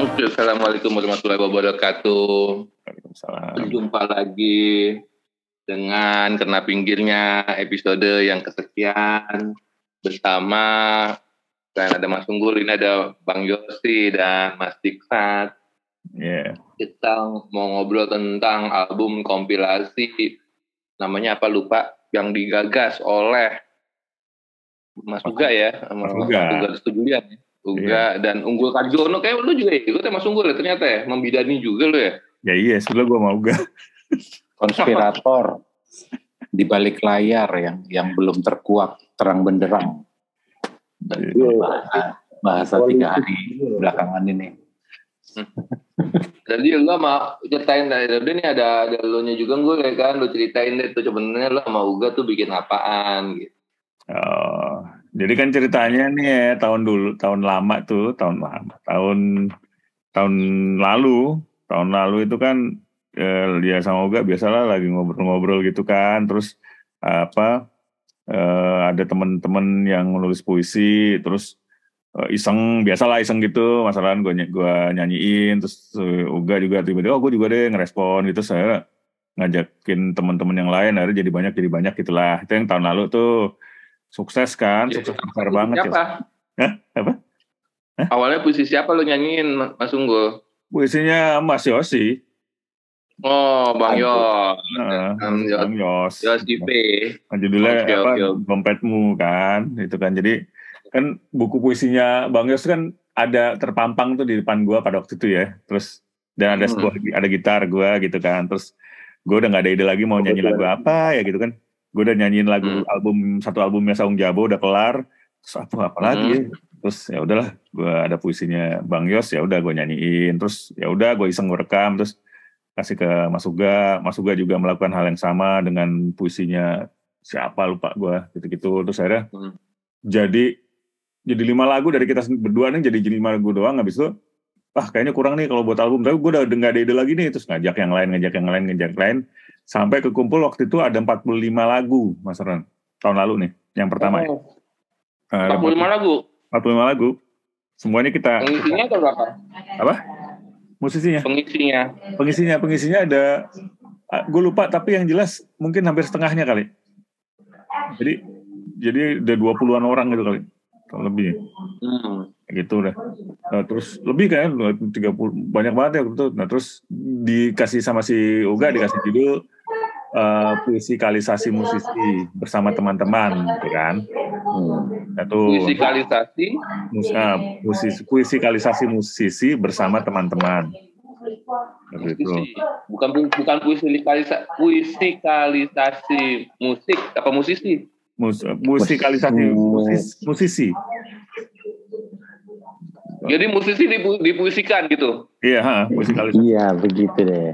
Oke, Assalamualaikum warahmatullahi wabarakatuh. Waalaikumsalam. Berjumpa lagi dengan kena pinggirnya episode yang kesekian bersama dan ada Mas Unggul, ini ada Bang Yosi dan Mas Dikrat. Iya. Kita mau ngobrol tentang album kompilasi namanya apa lupa yang digagas oleh Mas Uga ya, Mas Uga. Uga Setujulian ya. Uga dan Unggul Karjono kayak lu juga ya, ikut Mas Unggul ya ternyata ya, membidani juga lu ya. Ya iya, sebelah gue mau gak. konspirator di balik layar yang yang belum terkuak terang benderang. Bahasa, bahasa tiga hari belakangan ini. Jadi lu sama ceritain dari udah nih ada ada lu nya juga gue ya kan, lu ceritain deh tuh sebenarnya lu sama Uga tuh bikin apaan gitu. Oh, jadi kan ceritanya nih ya tahun dulu, tahun lama tuh, tahun lama, tahun tahun lalu, tahun lalu itu kan eh, dia sama Uga biasalah lagi ngobrol-ngobrol gitu kan, terus apa eh, ada teman-teman yang nulis puisi, terus eh, iseng biasalah iseng gitu, masalah gue gua nyanyiin, terus eh, Uga juga tiba-tiba oh gue juga deh ngerespon gitu, saya ngajakin teman-teman yang lain, akhirnya jadi banyak jadi banyak gitulah. Itu yang tahun lalu tuh sukses kan, Jadi, sukses besar banget ya. Siapa? Hah? Apa? Awalnya puisi siapa lu nyanyiin Mas Unggul? Puisinya Mas Yosi, Oh, Bang Yos. Nah, Bang Yos. Bang Yos. Yos IP. Nah, judulnya Oke, apa? oke. Dompetmu kan, itu kan. Jadi kan buku puisinya Bang Yos kan ada terpampang tuh di depan gua pada waktu itu ya. Terus dan ada Hmm. sebuah ada gitar gua gitu kan. Terus gua udah nggak ada ide lagi mau nyanyi lagu apa ya gitu kan. Gue udah nyanyiin lagu Hmm. album satu albumnya Saung Jabo udah kelar. Terus apa apa lagi Hmm. ya? Terus ya udahlah, gua ada puisinya Bang Yos ya udah gue nyanyiin. Terus ya udah gue iseng gue rekam terus kasih ke Mas Uga. Mas Uga juga melakukan hal yang sama dengan puisinya siapa lupa gue gitu-gitu. Terus akhirnya Hmm. jadi jadi lima lagu dari kita berdua nih jadi jadi lima lagu doang. Habis itu ah kayaknya kurang nih kalau buat album. Tapi gue udah nggak ada ide lagi nih. Terus ngajak yang lain, ngajak yang lain, ngajak yang lain. Sampai kekumpul waktu itu ada 45 lagu Mas Ron. Tahun lalu nih, yang pertama ya. Oh, Eh, ada 45 lagu. 45 lagu. Semuanya kita Pengisinya atau berapa? musisinya. Pengisinya. Pengisinya, pengisinya ada gue lupa tapi yang jelas mungkin hampir setengahnya kali. Jadi jadi ada 20-an orang gitu kali. Kalau lebih Hmm. gitu udah. Nah, terus lebih kan 30 banyak banget ya gitu. Nah, terus dikasih sama si Uga dikasih judul eh, puisikalisasi musisi bersama teman-teman gitu kan. Hmm. Tuh Musikalisasi. mus- ah, musisi bersama teman-teman. Gitu. Musisi. Bukan bukan puisikalisasi puisikalisasi musik apa musisi? Mus, musikalisasi musis- musisi. Jadi musisi dipu, dipuisikan gitu. Iya, ha, musikalisasi iya begitu deh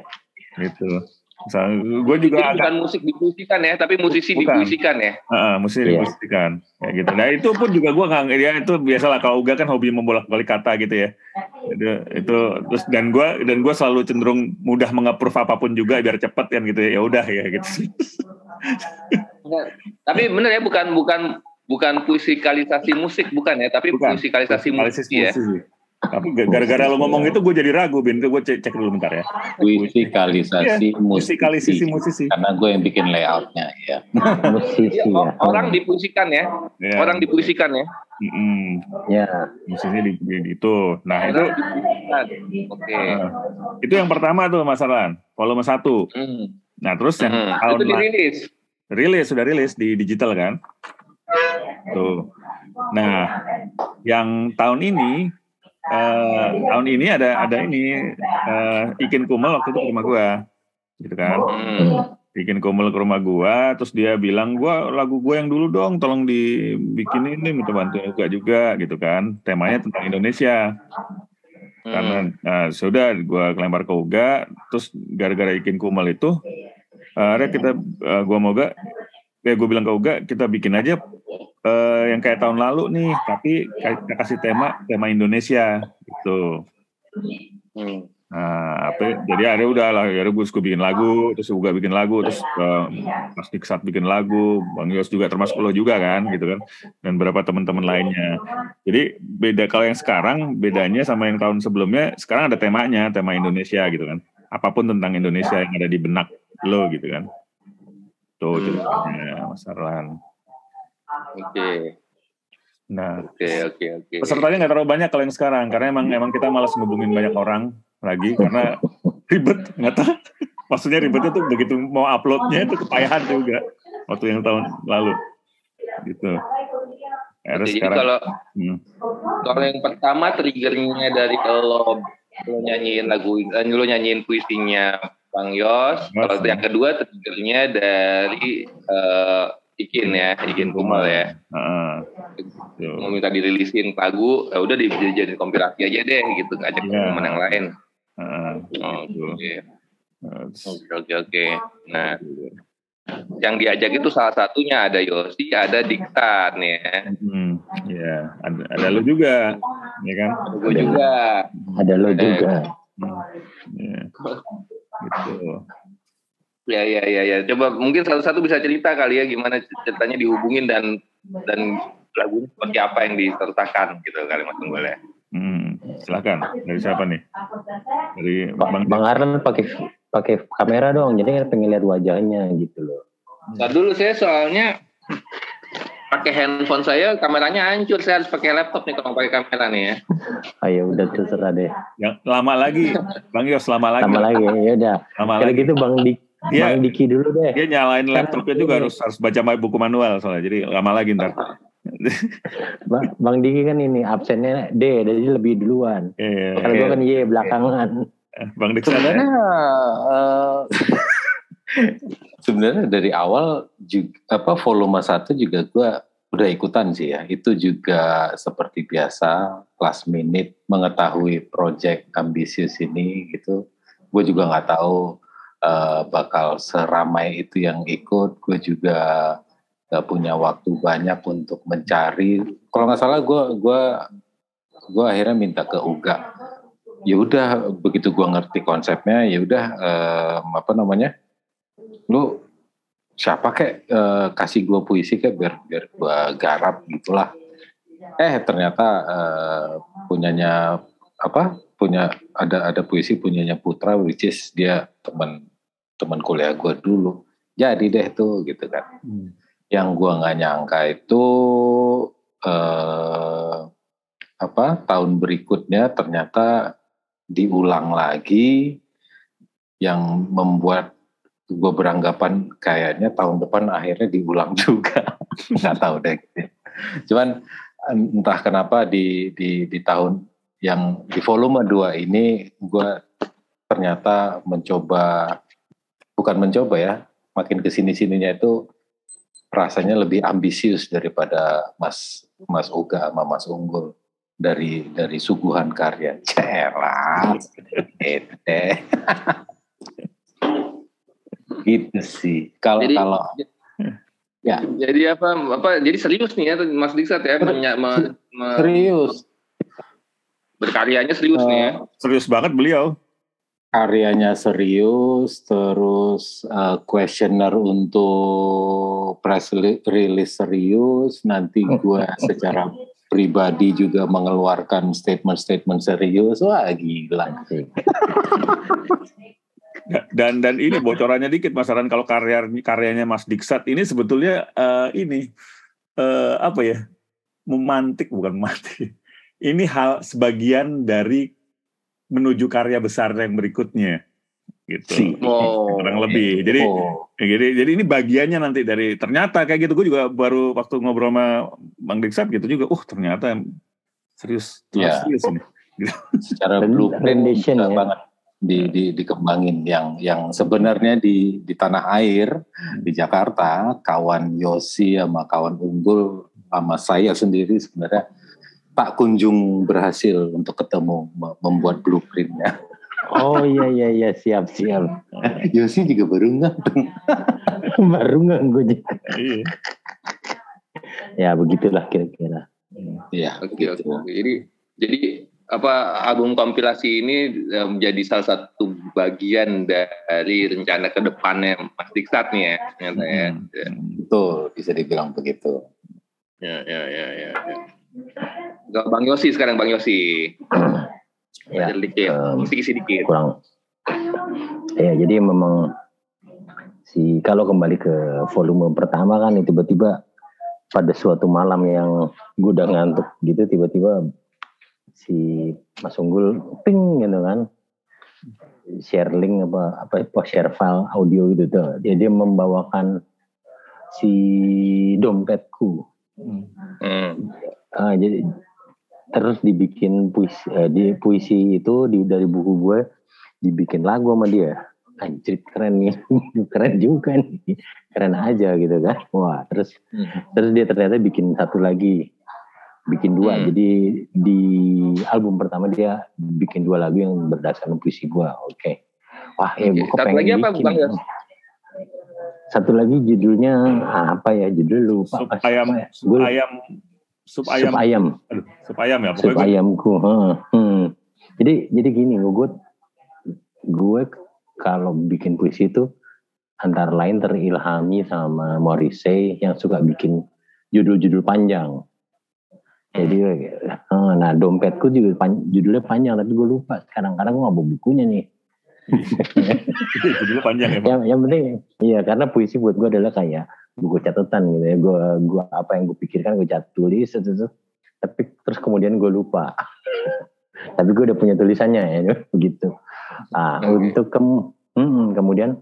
gitu. Misal, gue juga agak bukan musik dipuisikan ya, tapi musisi Bukan. dipuisikan ya. uh, musisi Iya. dimusikan kayak gitu. Nah itu pun juga gue nggak ya itu biasalah kalau Uga kan hobi membolak-balik kata gitu ya. Itu, itu terus dan gue dan gue selalu cenderung mudah mengapprove apa pun juga biar cepet kan gitu ya. Ya udah ya gitu. Tapi bener ya bukan bukan bukan puisikalisasi musik bukan ya, tapi Bukan. puisikalisasi musik Musikalisis ya. musisi. Tapi gara-gara lo ngomong itu gue jadi ragu, Bin. Gue cek, cek dulu bentar ya. musikalisasi musisi Musikalisasi musisi. karena gue yang bikin layoutnya ya Iya, musisi ya o- orang dipuisikan ya, Ya. orang dipuisikan ya. Ya musisi di, di- itu. Nah itu Orang. Oke. uh, itu yang pertama tuh Mas Arlan, volume satu. Hmm. Nah terus yang Hmm. tahun Itu dirilis. rilis sudah rilis di digital kan. Tuh. Nah yang tahun ini eh, tahun ini ada ada ini eh, Ikin Kumel waktu itu ke rumah gua, gitu kan. Hmm. bikin Kumel ke rumah gua terus dia bilang gua lagu gua yang dulu dong tolong dibikin ini minta bantuin juga juga gitu kan. Temanya tentang Indonesia. Karena nah, sudah gua lempar ke Uga terus gara-gara ikin Kumal itu eh, akhirnya kita eh, gua mau Uga ya gue bilang ke Uga kita bikin aja eh, yang kayak tahun lalu nih tapi kita kasih tema tema Indonesia gitu. Nah, apa, jadi akhirnya udah lah, ya gue gue bikin lagu, terus Uga bikin lagu, terus uh, Mas Diksat bikin lagu, Bang Yos juga termasuk lo juga kan, gitu kan, dan beberapa teman-teman lainnya. Jadi beda kalau yang sekarang, bedanya sama yang tahun sebelumnya, sekarang ada temanya, tema Indonesia gitu kan. Apa pun tentang Indonesia yang ada di benak lo gitu kan. Tuh ceritanya Mas Arlan. Oke. Nah, Oke, oke, oke. pesertanya nggak terlalu banyak kalau yang sekarang, karena emang emang kita malas ngubungin banyak orang lagi karena ribet nggak tahu. Maksudnya ribetnya tuh begitu mau uploadnya itu kepayahan juga waktu yang tahun lalu gitu. Akhirnya Jadi sekarang, kalau hmm, kalau yang pertama triggernya dari kalau lo nyanyiin lagu eh, lo nyanyiin puisinya Bang Yos. Mas. Kalau yang kedua triggernya dari eh, Ikin ya, Ikin Kumal ya. Heeh. Mau minta dirilisin lagu, ya udah dijadiin kompilasi aja deh gitu, ngajak Iya. teman yang lain. Heeh. Oh, Gitu. Oke, oke, oke, oke. Nah, yang diajak itu salah satunya ada Yosi, ada Diktan ya. Hmm, ya, ada, ada lu juga, ya kan? Ada gue juga. Ada lo juga. Hmm, ya. Gitu. Ya, ya, ya, ya. Coba mungkin satu-satu bisa cerita kali ya gimana ceritanya dihubungin dan dan lagunya seperti apa yang disertakan gitu kali Mas Tunggul ya. Hmm, silakan. Dari siapa nih? Dari Bang Bang Arlan pakai pakai kamera dong, jadi kan pengen lihat wajahnya gitu loh. Nah dulu saya soalnya pakai handphone saya kameranya hancur saya harus pakai laptop nih kalau pakai kamera nih ya. Ayo udah terserah deh. yang lama lagi, Bang Yos lama lagi. Sama lagi ya udah. Lama Kalau lagi. gitu Bang Dik Dia Bang Diki dulu deh. dia nyalain laptopnya juga harus harus baca buku manual soalnya. Jadi lama lagi ntar. Bang, Bang Diki kan ini absennya D, jadi lebih duluan. Iya. Kalau gua kan Y belakangan. Bang Diksan ya? Sebenarnya eh, sebenarnya dari awal juga apa volume satu juga gua udah ikutan sih ya. Itu juga seperti biasa last minute mengetahui project ambisius ini gitu. Gue juga nggak tahu eh, bakal seramai itu yang ikut. Gue juga gak punya waktu banyak untuk mencari. Kalau nggak salah gue gua gua akhirnya minta ke Uga ya udah begitu gua ngerti konsepnya ya udah em, apa namanya lu siapa kek eh, kasih gua puisi kek biar biar gua garap gitulah eh ternyata eh, punyanya apa punya ada ada puisi punyanya Putra which is dia teman teman kuliah gua dulu. Jadi deh tuh gitu kan. Hmm. yang gua nggak nyangka itu eh apa tahun berikutnya ternyata diulang lagi yang membuat gue beranggapan kayaknya tahun depan akhirnya diulang juga. Nggak tahu deh cuman entah kenapa di di di tahun yang di volume 2 ini gue ternyata mencoba bukan mencoba ya makin ke sini sininya itu rasanya lebih ambisius daripada Mas Mas Uga sama Mas Unggul dari dari suguhan karya celah gitu deh. gitu sih kalau Jadi- kalau ya Jadi apa apa jadi serius nih ya Mas Diksat ya menya- me- me- serius berkaryanya serius nih ya. Serius banget beliau. Karyanya serius terus uh, questioner untuk press release serius. Nanti gue secara pribadi juga mengeluarkan statement-statement serius. Wah gila. Dan dan ini bocorannya dikit Mas Aran. Kalau karya karyanya Mas Diksat ini sebetulnya eh, ini eh, apa ya? memantik bukan memantik. Ini hal sebagian dari menuju karya besar yang berikutnya gitu. Si. Oh. Kurang lebih. Jadi oh, jadi, jadi ini bagiannya nanti dari ternyata kayak gitu. Gue juga baru waktu ngobrol sama Bang Diksat gitu juga. Uh ternyata serius, Iya. serius ini. secara Ren- blueprint ya. banget di, di dikembangin yang yang sebenarnya di di tanah air di Jakarta kawan Yosi sama kawan Unggul sama saya sendiri sebenarnya tak kunjung berhasil untuk ketemu me- membuat blueprintnya. Oh iya iya iya siap siap. Yosi juga baru nggak Baru nggak gue juga. Iya. Ya begitulah kira-kira. ya Oke gitu. oke. oke. Jadi jadi apa album kompilasi ini eh, menjadi salah satu bagian dari rencana ke depannya Mas Diksat nih ya ternyata ya. Hmm. Betul, bisa dibilang begitu. Ya, ya, ya, ya. ya. Gak Bang Yosi sekarang Bang Yosi. Ya, dikit, em, mesti isi dikit. kurang. Ya, jadi memang si kalau kembali ke volume pertama kan tiba-tiba pada suatu malam yang gue udah ngantuk gitu tiba-tiba si Mas Unggul ping gitu kan share link apa apa apa share file audio gitu tuh dia, dia membawakan si dompetku Hmm. Ah, jadi terus dibikin puisi eh, di puisi itu di dari buku gue dibikin lagu sama dia. Anjir keren nih. Keren juga nih. Keren aja gitu kan. Wah terus Hmm. terus dia ternyata bikin satu lagi. Bikin dua. Hmm. jadi di album pertama dia bikin dua lagu yang berdasarkan puisi gue oke. Wah ya Oke. gue kok Satu pengen lagi apa, bikin Bang? satu lagi judulnya apa ya? Judul lupa. Sup apa ayam, ya? Gue- ayam, sup sup ayam, ayam. Aduh, sup ayam ya. sup Pokoknya gue- ayamku hmm, jadi jadi gini gue gue kalau bikin puisi itu antara lain terilhami sama Morrissey yang suka bikin judul-judul panjang. Jadi nah dompetku juga pan- judulnya panjang tapi gue lupa. Kadang-kadang gue nggak bawa bukunya nih. Judulnya panjang ya. Yang yang penting iya karena puisi buat gue adalah kayak buku catatan gitu ya. Gue gua apa yang gue pikirkan gue cat tulis itu, itu. tapi terus kemudian gue lupa. Tapi gue udah punya tulisannya ya begitu ah Oke. untuk kem mm, kemudian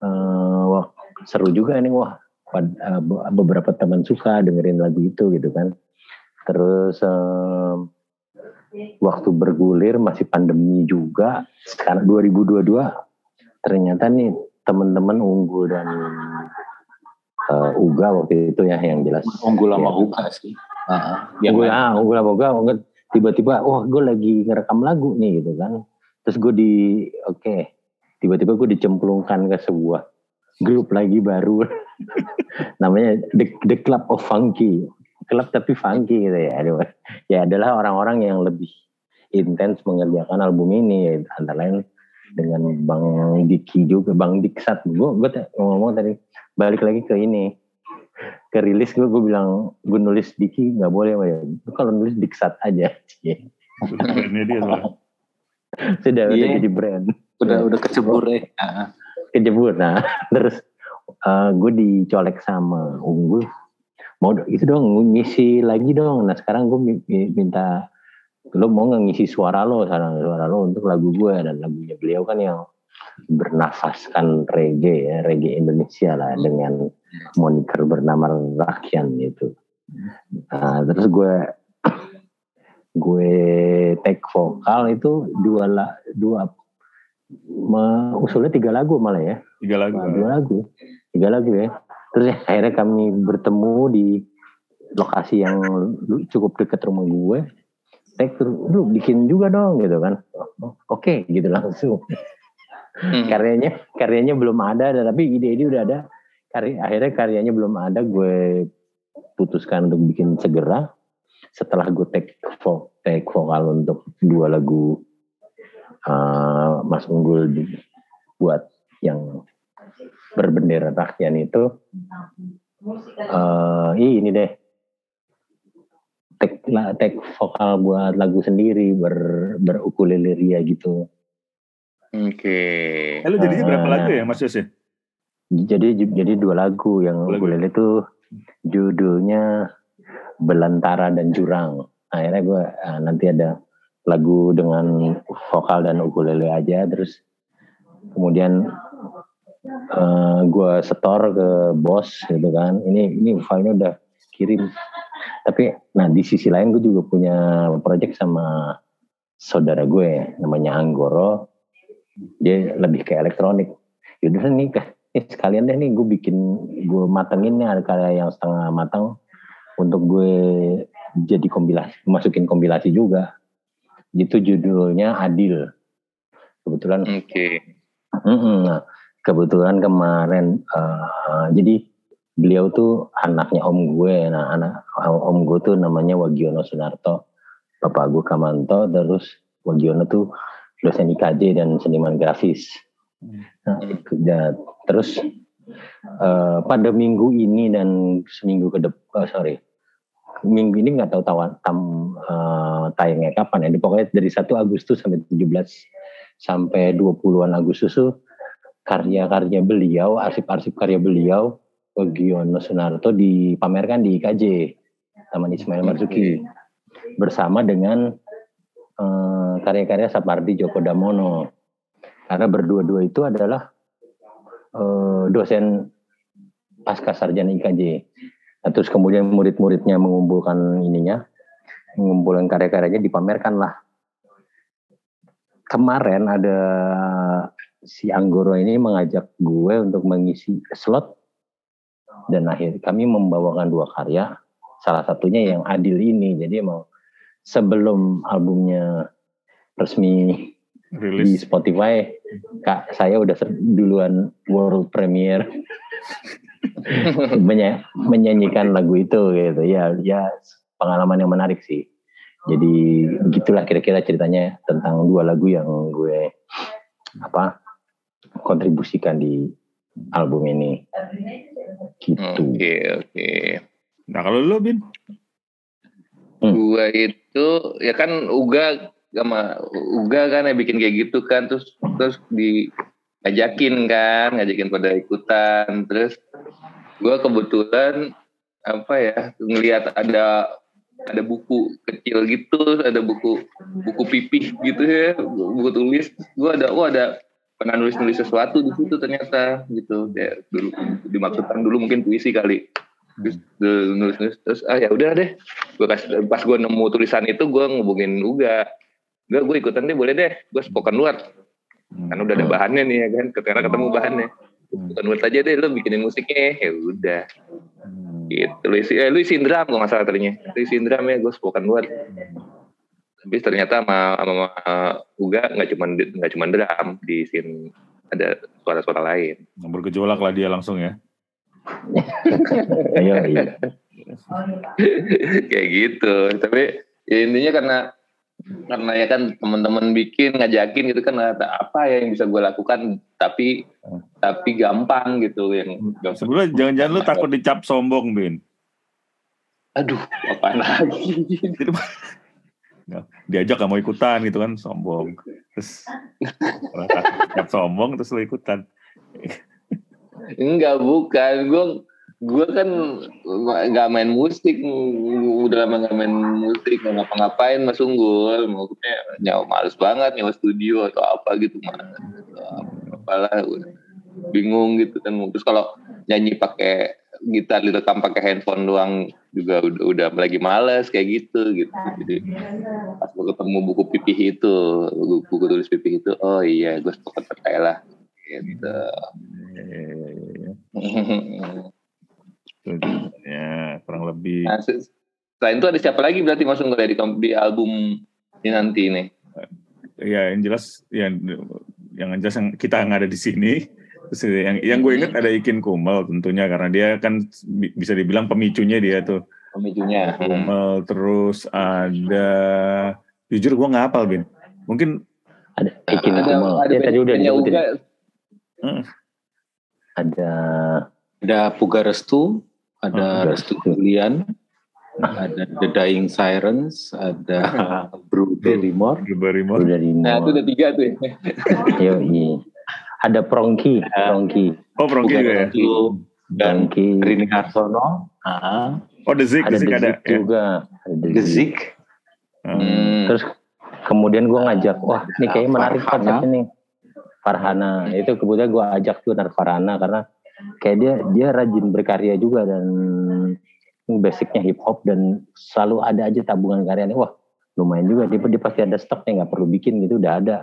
eh, wah seru juga nih wah. Pad- eh, be- beberapa teman suka dengerin lagu itu gitu kan. Terus em, waktu bergulir masih pandemi juga. Sekarang 2022 ternyata nih teman-teman unggul dan eh, Uga waktu itu ya yang jelas. Unggul sama Ya. Uga sih. Ah, yang unggul lain. ah unggul sama Uga tiba-tiba wah gue lagi ngerekam lagu nih gitu kan. Terus gue di oke tiba-tiba gue dicemplungkan ke sebuah grup lagi baru. Namanya the, the Club of Funky. Klub tapi funky gitu ya. Ya adalah orang-orang yang lebih intens mengerjakan album ini ya, antara lain dengan Bang Diki juga Bang Diksat. Gue gue ngomong tadi balik lagi ke ini. Ke rilis gue gue bilang gue nulis Diki nggak boleh ya kalau nulis Diksat aja Ini dia sudah udah Iya. jadi brand. Udah udah kecebur ya. Ah, kejebur nah. Terus eh, gue dicolek sama unggul. Mau do- itu dong ngisi lagi dong. Nah sekarang gue mi- mi- minta lo mau nggak ngisi suara lo sekarang suara lo untuk lagu gue dan lagunya beliau kan yang bernafaskan reggae ya reggae Indonesia lah dengan moniker bernama Rakyan itu nah, terus gue gue take vokal itu dua la, dua me- usulnya tiga lagu malah ya. Tiga lagu. Wah, dua lagu tiga lagu ya. Terus ya, akhirnya kami bertemu di lokasi yang cukup dekat rumah gue. Tek, lu bikin juga dong gitu kan. Oh, oke gitu langsung Hmm. karyanya karyanya belum ada tapi ide-ide udah ada. Karya, akhirnya karyanya belum ada gue putuskan untuk bikin segera. Setelah gue take, vo, take vokal untuk dua lagu uh, Mas Unggul di- buat yang berbendera rakyat itu eh ini deh. La- take vokal buat lagu sendiri ber berukulele ria gitu Oke. Eh, lu jadinya berapa lagu ya Mas Yos ya? jadi jadi dua lagu. Yang lagu. ukulele itu judulnya Belantara dan Jurang. Akhirnya gue ah, nanti ada lagu dengan vokal dan ukulele aja. Terus kemudian eh, gue setor ke bos gitu kan. Ini ini filenya udah kirim. Tapi nah di sisi lain gue juga punya project sama saudara gue namanya Anggoro dia lebih ke elektronik yaudah nih sekalian deh nih gue bikin gue matengin nih ada karya yang setengah matang untuk gue jadi kompilasi masukin kompilasi juga itu judulnya Adil kebetulan Oke. Nah, kebetulan kemarin eh, jadi beliau tuh anaknya om gue. Nah, anak om gue tuh namanya Wagiono Sunarto. Bapak gue Kamanto, terus Wagiono tuh dosen IKJ dan seniman grafis. Nah, ya, terus uh, pada minggu ini dan seminggu ke depan, oh, sorry, minggu ini nggak tahu tawan tam uh, tayangnya kapan ya. Pokoknya dari 1 Agustus sampai 17 sampai 20-an Agustus tuh karya-karya beliau, arsip-arsip karya beliau, Wagiono Sunarto dipamerkan di IKJ Taman Ismail Marzuki bersama dengan uh, karya-karya Sapardi Djoko Damono. Karena berdua-dua itu adalah uh, dosen pasca sarjana IKJ. Nah, terus kemudian murid-muridnya mengumpulkan ininya, mengumpulkan karya-karyanya dipamerkan lah. Kemarin ada si Anggoro ini mengajak gue untuk mengisi slot dan akhir kami membawakan dua karya salah satunya yang adil ini jadi mau sebelum albumnya resmi Release. di Spotify. Kak saya udah duluan world premiere. Menyanyikan lagu itu gitu. Ya ya pengalaman yang menarik sih. Jadi begitulah kira-kira ceritanya tentang dua lagu yang gue apa kontribusikan di album ini. Gitu. Oke okay, oke. Okay. nah kalau lo bin? Hmm. gue itu ya kan Uga sama Uga kan ya bikin kayak gitu kan. Terus terus di ngajakin kan ngajakin pada ikutan. Terus gue kebetulan apa ya ngelihat ada ada buku kecil gitu ada buku buku pipih gitu ya buku tulis. Gue ada oh ada pernah nulis nulis sesuatu di situ ternyata gitu. Ya dulu dimaksudkan dulu mungkin puisi kali. Terus nulis nulis terus ah ya udah deh. Gue kasih pas gue nemu tulisan itu gue ngubungin Uga gue gue ikutan deh boleh deh. Gue spoken luar kan udah ada bahannya nih ya kan? Karena ketemu bahannya. Bukan buat aja deh lo bikinin musiknya. Ya udah. Hmm. gitu lu isi eh, lu isi drum gue nggak salah tadinya. Lu isi drum ya gue spoken word. Tapi ternyata sama sama Uga nggak cuma nggak cuma drum di scene ada suara-suara lain. Bergejolak lah dia langsung ya. Iya iya. Kayak gitu. Tapi ya intinya karena karena ya kan teman-teman bikin ngajakin gitu kan apa ya yang bisa gue lakukan? Tapi tapi gampang gitu yang sebelumnya jangan-jangan lu takut dicap sombong bin? Aduh apa lagi? Diajak gak mau ikutan gitu kan sombong. Terus dicap sombong terus lu ikutan. Enggak bukan. Gue gue kan nggak main musik udah lama nggak main musik nggak ngapa-ngapain mas unggul. Maksudnya nyawa males banget nyawa studio atau apa gitu mah apalah bingung gitu kan. Terus kalau nyanyi pakai gitar direkam pakai handphone doang juga udah, udah lagi males kayak gitu gitu. Jadi pas gue ketemu buku pipih itu buku, buku tulis pipih itu oh iya gue sepakat percaya lah gitu iya, iya, iya, ya kurang lebih. Nah, selain itu ada siapa lagi berarti masuk nggak di, di album ini nanti ini? Ya yang jelas yang yang jelas yang kita nggak ada di sini. Terus yang yang gue ingat ada Ikin Kumel tentunya karena dia kan bisa dibilang pemicunya dia tuh. Pemicunya. Kumel terus ada jujur gue nggak hafal bin. Mungkin ada Ikin ada, Kumel. Ada, ya, tadi udah disebutin. Hmm. Ada ada Puga Restu, ada oh, Restu Julian, ada The Dying Sirens, ada Brew Barrymore. Brew Barrymore. Nah, itu ada tiga tuh ya. Yo, iya. Ada Prongki, Prongki. Oh, Prongki juga ya. Dan Rini Harsono. Oh, The Zik, ada The Zik ada. Ya? juga. Ada The Zik. Hmm. Terus kemudian gue ngajak, wah ini kayaknya menarik konsep ini. Farhana, itu kemudian gue ajak tuh Farhana karena kayak dia dia rajin berkarya juga dan basicnya hip hop dan selalu ada aja tabungan karyanya. Wah lumayan juga. Dia, dia pasti ada stoknya nggak perlu bikin gitu udah ada.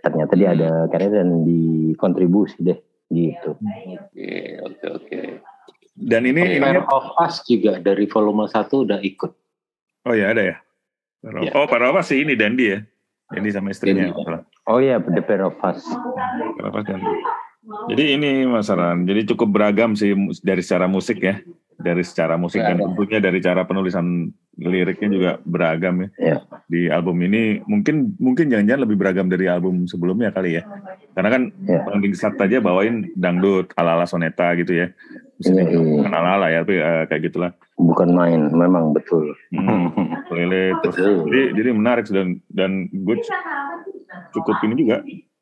Ternyata dia ada karya dan dikontribusi deh gitu. Oke oke oke. Dan ini Pair of Us juga dari volume satu udah ikut. Oh ya ada ya, ya. oh Pair of Us sih ini Dandi ya? Dandi sama istrinya Dandi. oh iya The Pair of Us. Pair of Us Dandi jadi ini Mas Aran, jadi cukup beragam sih dari secara musik ya. dari secara musik dan Beragam. tentunya dari cara penulisan liriknya juga beragam ya. Iya. Di album ini mungkin mungkin jangan-jangan lebih beragam dari album sebelumnya kali ya. Karena kan Iya. Bang Dingsat aja bawain dangdut ala-ala soneta gitu ya. Bisa dibilang iya. bukan ala-ala ya, tapi eh, kayak gitulah. Bukan main, memang betul. Hmm, terus Betul. jadi jadi menarik dan dan gue cu- cukup ini juga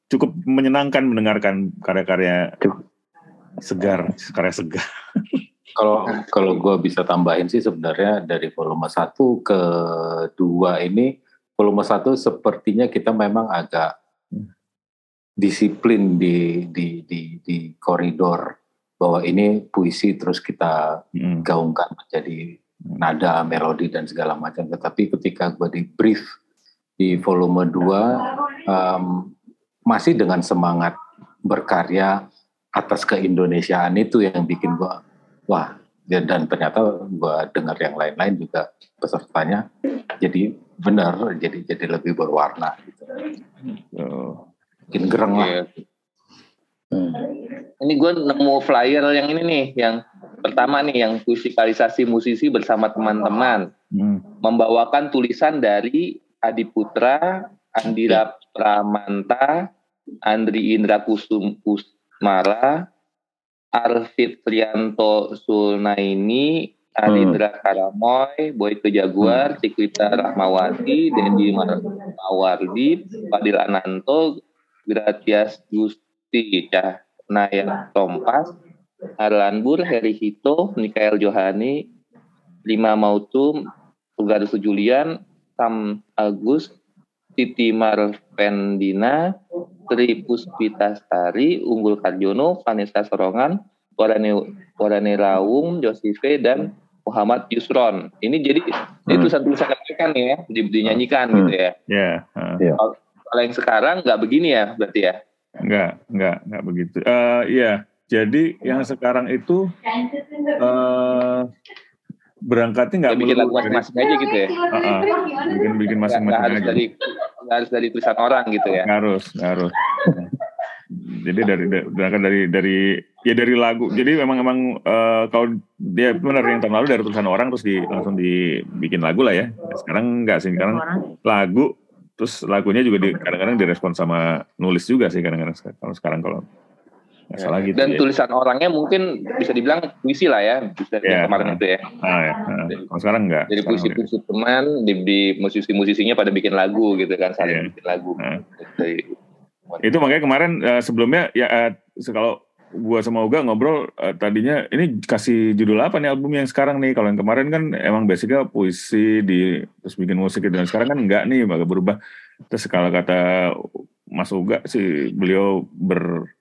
cukup menyenangkan mendengarkan karya-karya segar, karya segar. Kalau kalau gue bisa tambahin sih sebenarnya dari volume 1 ke 2 ini volume 1 sepertinya kita memang agak disiplin di di di di koridor bahwa ini puisi terus kita Hmm. gaungkan menjadi nada, melodi dan segala macam. Tetapi ketika gue di brief di volume 2 em, masih dengan semangat berkarya atas keindonesiaan itu yang bikin gue wah dan, ternyata gue dengar yang lain-lain juga pesertanya jadi benar jadi jadi lebih berwarna gitu. Oh. Bikin gereng lah. Iya. Hmm. Ini gue nemu flyer yang ini nih, yang pertama nih, yang musikalisasi musisi bersama teman-teman. Hmm. Membawakan tulisan dari Adi Putra, Andira Pramanta, Andri Indra Kusum Kusmara, Arfit Trianto Sulnaini, Alindra Karamoy, Boy Kejaguar, Cikwita Rahmawati, Dendi Mawardi, Fadil Ananto, Gratias Gusti, Cahnaya Tompas, Harlan Bur, Heri Hito, Mikael Johani, Lima Mautum, Tugar Julian, Sam Agus, Titi Marvendina, Tri Puspitastari, Unggul Karjono, Vanessa Sorongan, Warane, Warane Rawung, Josife, dan Muhammad Yusron. Ini jadi ini Hmm. tulisan-tulisan mereka nih ya, di- dinyanyikan gitu ya. Ya, eh, Kalau yang sekarang nggak begini ya berarti ya? enggak, enggak, enggak begitu. Eh iya, jadi yang sekarang itu eh berangkatnya nggak Nggak bikin lagu dari- masing-masing aja gitu ya? Ah, bikin bikin Nggak nggak masing-masing harus aja. dari nggak harus dari tulisan orang gitu ya? Nggak harus, nggak harus. Jadi dari dari berangkat dari dari ya dari lagu. Jadi memang emang eh, kalau dia benar yang tahun lalu dari tulisan orang terus di langsung dibikin lagu lah ya. Sekarang enggak sih, sekarang lagu terus lagunya juga di, kadang-kadang direspon sama nulis juga sih kadang-kadang kalau sekarang kalau nggak salah gitu Dan ya. tulisan orangnya mungkin bisa dibilang puisi lah ya, bisa yang kemarin itu ya. Ah, ya. Ah, kalau sekarang enggak. Jadi puisi-puisi teman, di, di musisi-musisinya pada bikin lagu gitu kan, saling bikin lagu. Nah. Dari, itu makanya kemarin eh, sebelumnya ya eh, kalau gua sama Uga ngobrol eh, tadinya ini kasih judul apa nih album yang sekarang nih kalau yang kemarin kan emang basicnya puisi di terus bikin musik gitu dan sekarang kan enggak nih agak berubah terus kalau kata Mas Uga sih beliau ber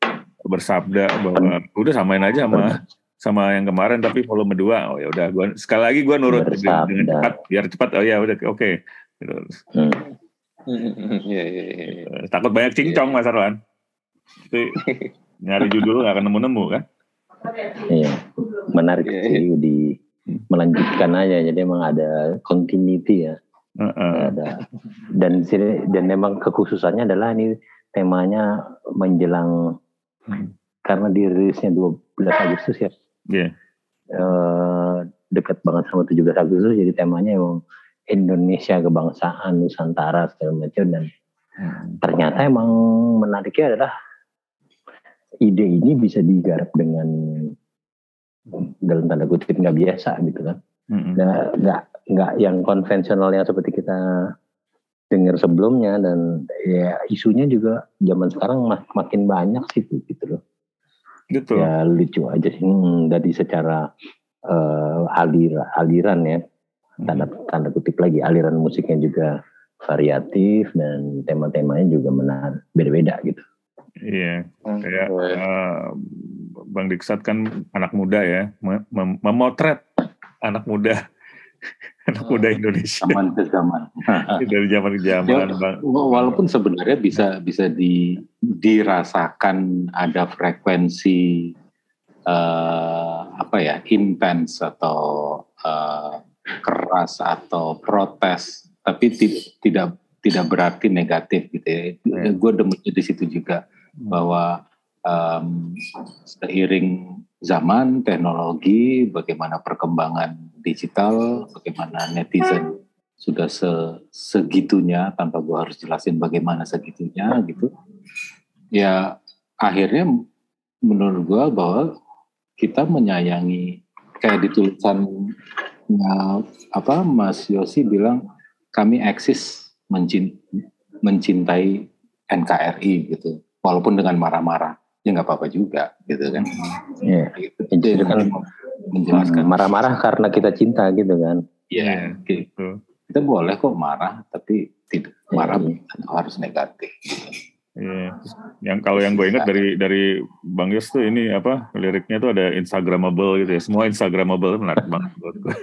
bersabda bahwa udah samain aja sama sama yang kemarin tapi volume 2 oh ya udah gua sekali lagi gua nurut dengan, dengan Bersabda. cepat biar cepat oh ya udah oke Gitu. Hmm. Iya, iya, iya. Eh, takut banyak cincong Mas Arlan itu nyari judul nggak akan nemu-nemu kan Iya, menarik sih di melanjutkan aja. Jadi emang ada continuity ya. Heeh. Ada dan sini dan memang kekhususannya adalah ini temanya menjelang. Karena dirilisnya 12 Agustus ya. Iya. Eh, dekat banget sama 17 Agustus jadi temanya emang Indonesia kebangsaan Nusantara segala macam dan Hmm. ternyata emang menariknya adalah ide ini bisa digarap dengan dalam tanda kutip nggak biasa gitu kan Mm-mm. nggak nggak nggak yang konvensional yang seperti kita dengar sebelumnya dan ya isunya juga zaman sekarang mak- makin banyak sih tuh, gitu loh Gitu. ya lucu aja sih Hmm, dari secara eh, alir aliran ya tanda tanda kutip lagi aliran musiknya juga variatif dan tema-temanya juga menarik beda-beda gitu Iya, Hmm. kayak Iya. eh, Bang Diksat kan anak muda ya, mem- memotret anak muda, anak muda Indonesia Zaman ke zaman. dari zaman ke zaman, Ya, Bang. Walaupun sebenarnya bisa bisa di, dirasakan ada frekuensi eh, apa ya intens atau eh, keras atau protes, tapi ti- tidak tidak berarti negatif gitu ya. Ya. Gue demen di situ juga bahwa em, seiring zaman, teknologi, bagaimana perkembangan digital, bagaimana netizen sudah se segitunya tanpa gue harus jelasin bagaimana segitunya gitu. Ya akhirnya menurut gue bahwa kita menyayangi kayak di tulisannya apa Mas Yosi bilang kami eksis mencintai NKRI gitu walaupun dengan marah-marah ya nggak apa-apa juga gitu kan Iya. Itu kan menjelaskan marah-marah karena kita cinta gitu kan. ya gitu. Gitu. kita boleh kok marah tapi tidak marah Iya. harus negatif Iya. Yang kalau yang gue ingat dari dari Bang Yos tuh ini apa liriknya tuh ada Instagramable gitu ya. Semua Instagramable menarik banget buat gue.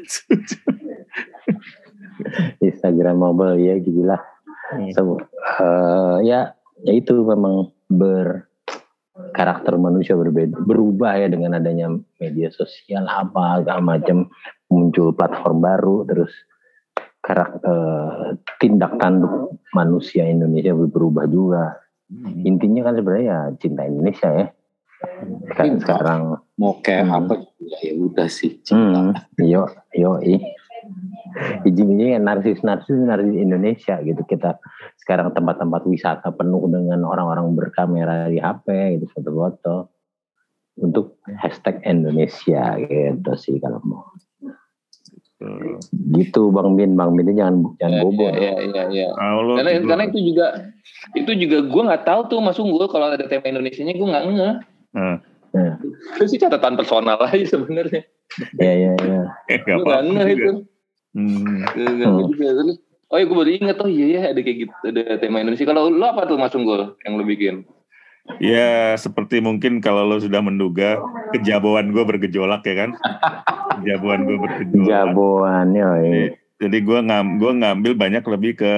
Instagramable ya gitulah. Hmm. So, eh, ya ya itu memang ber karakter manusia berbeda berubah ya dengan adanya media sosial apa segala macam muncul platform baru terus karakter tindak tanduk manusia Indonesia berubah juga. Hmm. intinya kan sebenarnya ya cinta Indonesia ya. Kan sekarang mau kayak Hmm. apa? Ya udah sih cinta. Hmm, yo yo ih ujung-ujungnya narsis narsis narsis Indonesia gitu kita sekarang tempat-tempat wisata penuh dengan orang-orang berkamera di HP gitu foto-foto untuk hashtag Indonesia gitu sih kalau mau Tuh. gitu Bang Bin Bang Bin jangan jangan bobo Iya, iya, iya. Kalau Karena, karena itu juga itu juga gue nggak tahu tuh Mas Unggul kalau ada tema Indonesia-nya gue nggak ngeh. Nah, Nah, Itu sih catatan personal aja sebenarnya. ya ya ya Gue gak nggak apa-apa itu. Hmm. Nggak ngeh juga. Terus, oh ya gue baru inget oh iya ya ada kayak gitu ada tema Indonesia. Kalau lo apa tuh Mas Unggul yang lo bikin? Ya seperti mungkin kalau lo sudah menduga kejaboan gue bergejolak ya kan. Kejaboan gue bergejolak. jaboan yo Jadi gue ngam, gua ngambil banyak lebih ke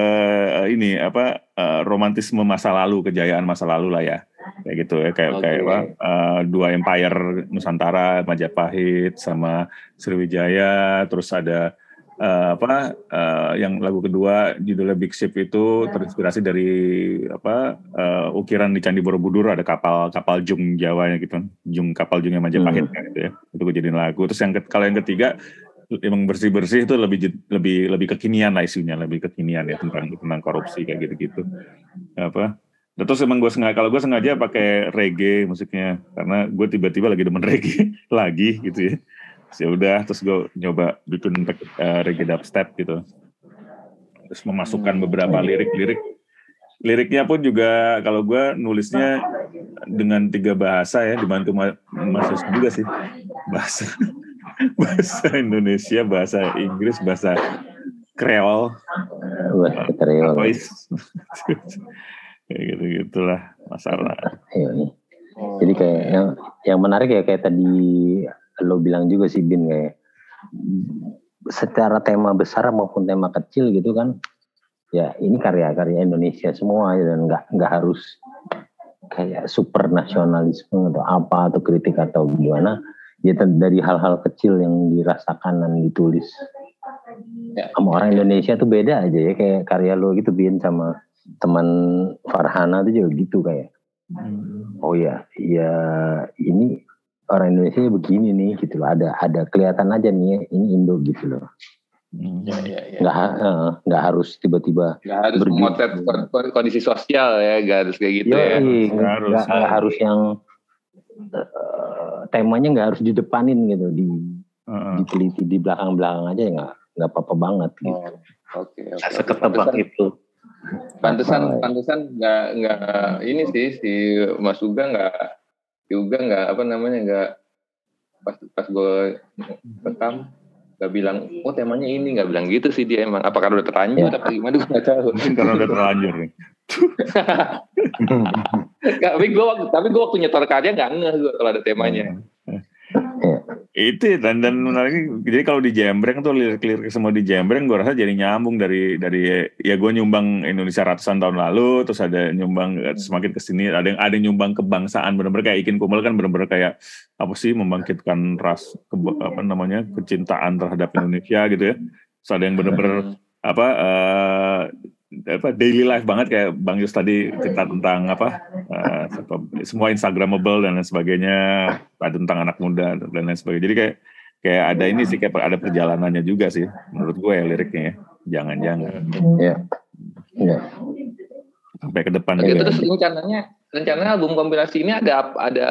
eh, ini apa eh, romantisme masa lalu, kejayaan masa lalu lah ya, kayak gitu ya, kayak Oke. kayak apa, eh, dua empire Nusantara, Majapahit sama Sriwijaya, terus ada eh, apa eh, yang lagu kedua judulnya Big Ship itu terinspirasi dari apa eh, ukiran di Candi Borobudur ada kapal kapal Jung Jawanya gitu, Jung kapal Jungnya Majapahit kan, gitu ya, itu gue jadiin lagu. Terus yang kalau yang ketiga emang bersih bersih itu lebih lebih lebih kekinian lah isunya lebih kekinian ya tentang tentang korupsi kayak gitu gitu apa Dan terus emang gue sengaja kalau gue sengaja pakai reggae musiknya karena gue tiba-tiba lagi demen reggae lagi gitu ya ya udah terus gue nyoba bikin eh, reggae dubstep gitu. Terus memasukkan beberapa lirik-lirik liriknya pun juga kalau gue nulisnya dengan tiga bahasa ya dibantu ma- Mas Yus juga sih. Bahasa bahasa Indonesia bahasa Inggris bahasa Kreol. Bahasa Kreol. Kayak gitu gitulah masalah. Iya, iya. Jadi kayak yang yang menarik ya kayak tadi lo bilang juga sih Bin kayak secara tema besar maupun tema kecil gitu kan ya ini karya-karya Indonesia semua ya, dan nggak nggak harus kayak super nasionalisme atau apa atau kritik atau gimana. Ya dari hal-hal kecil yang dirasakan dan ditulis. Ya. sama orang Indonesia tuh beda aja ya kayak karya lo gitu Bin sama teman Farhana tuh juga gitu kayak. Oh ya ya ini orang Indonesia begini nih gitu loh ada ada kelihatan aja nih ya, ini Indo gitu loh Hmm. Ya, ya, ya. nggak ha- eh, nggak harus tiba-tiba Nggak harus Bergi- memotret kon- kon- kondisi sosial ya, nggak harus kayak gitu Yoi, ya. nggak Nggak harus, nggak- nggak ya. harus yang eh, temanya nggak harus didepanin gitu di Heeh. diteliti di belakang-belakang aja ya nggak nggak apa-apa banget gitu. Oh, Oke, oke. Nggak seketebak itu Pantesan, ya? pantesan nggak nggak ini sih si Mas Uga nggak juga nggak apa namanya nggak pas pas gue rekam nggak bilang oh temanya ini nggak bilang gitu sih dia emang. Apa karena udah terlanjur apa gimana gue nggak tahu. Mungkin karena udah terlanjur nih. Tapi gue waktu tapi gue waktu nyetor karya nggak ngeh gue kalau ada temanya Iya. itu dan dan menariknya jadi kalau di Jembreng tuh lirik-lirik semua di Jembreng gue rasa jadi nyambung dari dari ya gue nyumbang Indonesia ratusan tahun lalu terus ada nyumbang eh, semakin ke sini ada yang ada yang nyumbang kebangsaan bener-bener kayak Ikin Kumel kan bener-bener kayak apa sih membangkitkan ras keba- apa namanya kecintaan terhadap Indonesia gitu ya. Terus ada yang bener-bener apa eh, apa daily life banget kayak Bang Yus tadi cerita tentang apa uh, semua Instagramable dan lain sebagainya, ada tentang anak muda dan lain sebagainya. Jadi kayak kayak ada ini sih kayak ada perjalanannya juga sih menurut gue ya liriknya ya. Jangan-jangan. Iya. Iya. Sampai ke depan juga. terus rencananya rencana album kompilasi ini ada ada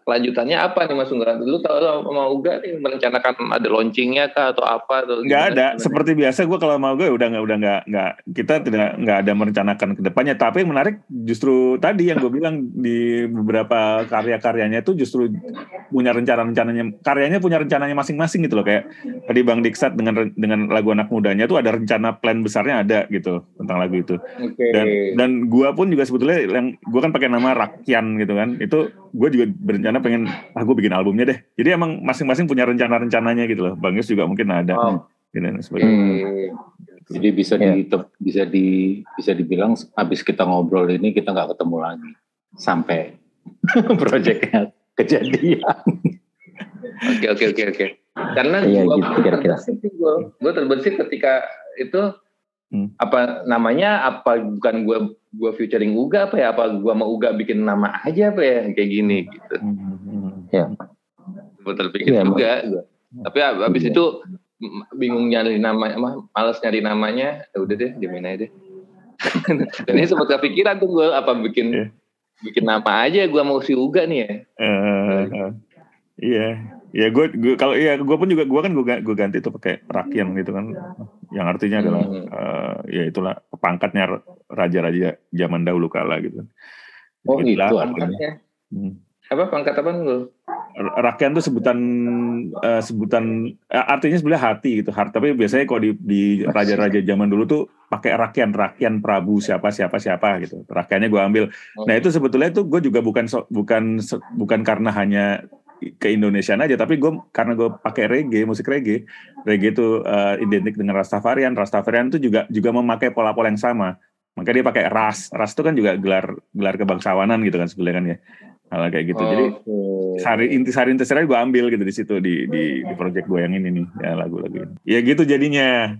kelanjutannya apa nih Mas Unggal? Dulu tahu sama Uga nih merencanakan ada launchingnya kah atau apa? Atau Nggak gimana ada. sebenarnya? Seperti biasa gue kalau mau gue udah nggak udah nggak nggak kita tidak nggak ada merencanakan ke depannya. Tapi yang menarik justru tadi yang gue bilang di beberapa karya-karyanya itu justru punya rencana-rencananya. Karyanya punya rencananya masing-masing gitu loh. Kayak tadi Bang Diksat dengan dengan lagu anak mudanya itu ada rencana plan besarnya ada gitu tentang lagu itu. Oke. Dan dan gue pun juga sebetulnya yang gue kan pakai nama Rakyan gitu kan. Itu gue juga berencana pengen ah gue bikin albumnya deh. Jadi emang masing-masing punya rencana-rencananya gitu loh. Bang Yus juga mungkin ada. Oh. Gitu dan sebagainya. Oke. Jadi bisa Ya. di bisa di bisa dibilang habis kita ngobrol ini kita nggak ketemu lagi sampai proyeknya kejadian. Oke oke oke oke. Karena Iya, gua gitu kira-kira. gue gue terbersih ketika itu Hmm. apa namanya apa bukan gue gue featuring Uga apa ya apa gue mau Uga bikin nama aja apa ya kayak gini gitu. Hmm. Gue terpikir Iya, juga. gua. Tapi ab- abis Iya. itu bingung nyari nama, apa, males nyari namanya. Ya udah deh, diamin aja deh. Dan ini sempat kepikiran tuh gue apa bikin Iya. bikin nama aja gue mau si Uga nih ya. Eh, eh, iya, ya gue, gue kalau iya gue pun juga gue kan gue, gue ganti tuh pakai rakyat gitu kan, yang artinya adalah Hmm. eh, ya itulah pangkatnya raja-raja zaman dahulu kala gitu. Oh, Gitu itu lah. artinya. Pangkatnya Hmm. apa pangkat apa lu? Rakyat tuh sebutan eh, sebutan eh, artinya sebenarnya hati gitu, hati. Tapi biasanya kalau di, di raja-raja zaman dulu tuh pakai rakyat, rakyat Prabu siapa siapa siapa gitu. Rakyatnya gue ambil. Nah itu sebetulnya tuh gue juga bukan bukan bukan karena hanya ke Indonesiaan aja, tapi gue karena gue pakai reggae, musik reggae, reggae itu eh, identik dengan Rastafarian, Rastafarian itu juga juga memakai pola-pola yang sama. Maka dia pakai ras, ras itu kan juga gelar gelar kebangsawanan gitu kan sebenarnya kan ya, hal kayak gitu. Jadi sari inti sari inti gue ambil gitu di situ di di di project gue yang ini nih ya lagu-lagu ini. Ya gitu jadinya.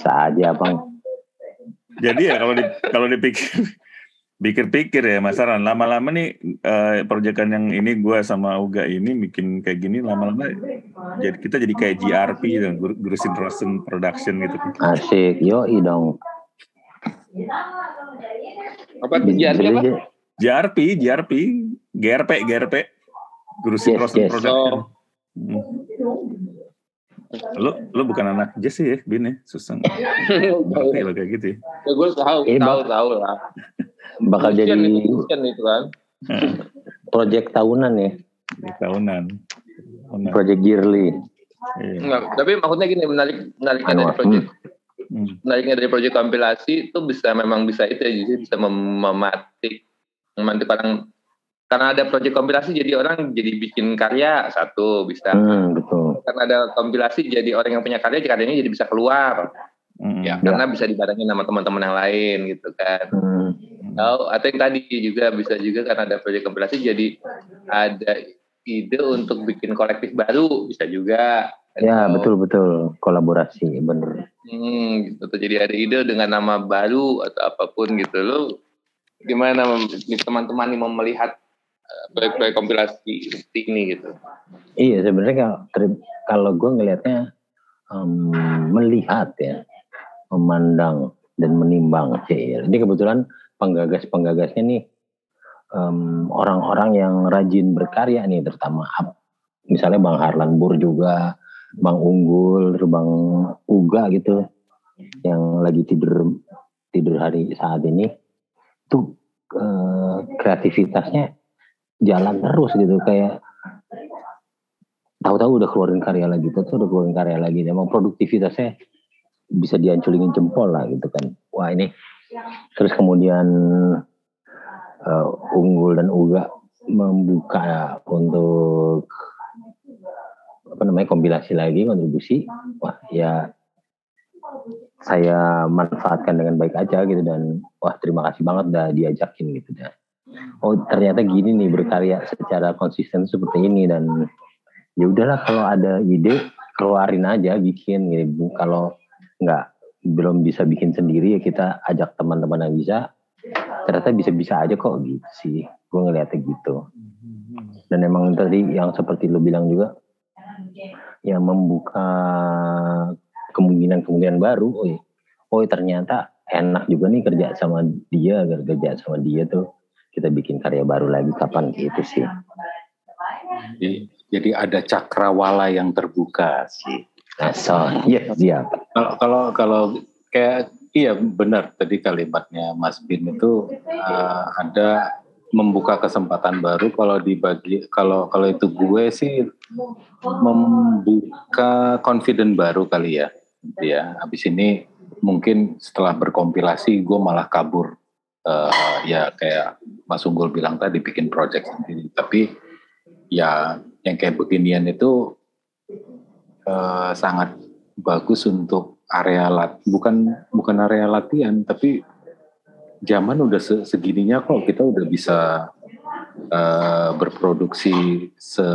Saja bang. Jadi ya kalau di, kalau dipikir pikir-pikir ya Mas Aran, lama-lama nih eh, proyekan yang ini gue sama Uga ini bikin kayak gini lama-lama jadi kita jadi kayak GRP gitu, Gur- Gurusin Rosen Production gitu. Asik. Yo dong. Apa tujuannya apa? GRP, GRP, GRP, GRP, Gurusin Yes, Rosen yes. Production. Oh. Hmm. Lu lu bukan anak Jess sih ya, Bin ya, susah. Ngerti lo kayak gitu ya. Ya, gue tahu, Ini tahu, bak- tahu lah. Bakal jadi itu, kan. Project tahunan ya. di tahunan. Tahunan. Project yearly. Iya. Enggak, tapi maksudnya gini, menarik menariknya dari project Hmm. menariknya dari proyek kompilasi itu bisa memang bisa itu ya jadi bisa mem- mematik memantik orang karena ada proyek kompilasi jadi orang jadi bikin karya satu bisa Hmm, betul. Karena ada kompilasi jadi orang yang punya karya karyanya jadi bisa keluar Hmm. ya karena bisa dibarengin sama teman-teman yang lain gitu kan Hmm. atau atau yang tadi juga bisa juga karena ada proyek kompilasi jadi ada ide untuk bikin kolektif baru bisa juga Ya Atau- betul betul kolaborasi bener. Hmm, gitu. Jadi ada ide dengan nama baru atau apa pun gitu. Lu gimana teman-teman nih mau melihat proyek-proyek kompilasi ini gitu? Iya sebenarnya kalau kalau gue ngelihatnya em, melihat ya, memandang dan menimbang sih. Ini kebetulan penggagas-penggagasnya nih em, orang-orang yang rajin berkarya nih, terutama misalnya Bang Harlan Bur juga, Bang Unggul, Bang Uga gitu, yang lagi tidur tidur hari saat ini, tuh eh, kreativitasnya jalan terus gitu kayak tahu-tahu udah keluarin karya lagi, tahu-tahu udah keluarin karya lagi. Emang produktivitasnya bisa dianculingin jempol lah gitu kan. Wah ini terus kemudian eh, unggul dan uga membuka untuk apa namanya kompilasi lagi kontribusi. Wah ya saya manfaatkan dengan baik aja gitu dan wah terima kasih banget udah diajakin gitu dan oh ternyata gini nih berkarya secara konsisten seperti ini dan ya udahlah kalau ada ide keluarin aja bikin gitu. Kalau nggak belum bisa bikin sendiri ya kita ajak teman-teman yang bisa. Ternyata bisa-bisa aja kok gitu sih. Gue ngeliatnya gitu. Dan emang tadi yang seperti lo bilang juga ya membuka kemungkinan-kemungkinan baru oh, ya, oh ternyata enak juga nih kerja sama dia kerja sama dia tuh kita bikin karya baru lagi kapan? Gitu sih. Jadi ada cakrawala yang terbuka sih. So, iya, siap. Kalau kalau kalau kayak iya benar tadi kalimatnya Mas Bin itu uh, ada membuka kesempatan baru. Kalau dibagi kalau kalau itu gue sih membuka confident baru kali ya. Ya habis ini mungkin setelah berkompilasi gue malah kabur uh, ya kayak Mas Unggul bilang tadi bikin project sendiri tapi ya yang kayak beginian itu uh, sangat bagus untuk area lat bukan bukan area latihan tapi zaman udah segininya kok kita udah bisa uh, berproduksi se,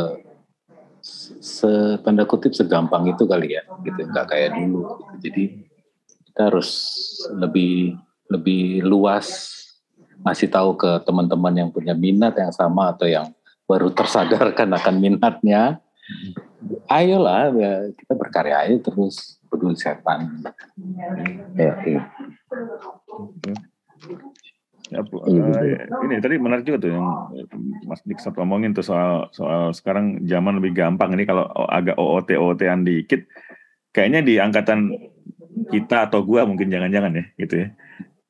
se tanda kutip segampang itu kali ya gitu nggak kayak dulu gitu. jadi kita harus lebih lebih luas masih tahu ke teman-teman yang punya minat yang sama atau yang baru tersadarkan akan minatnya ayolah ya, kita berkarya aja terus peduli setan ya, iya. Ya, uh, ini tadi menarik juga tuh yang Mas Dik sempat ngomongin tuh soal soal sekarang zaman lebih gampang ini kalau agak OOT OOT-an dikit kayaknya di angkatan kita atau gua mungkin jangan-jangan ya gitu ya.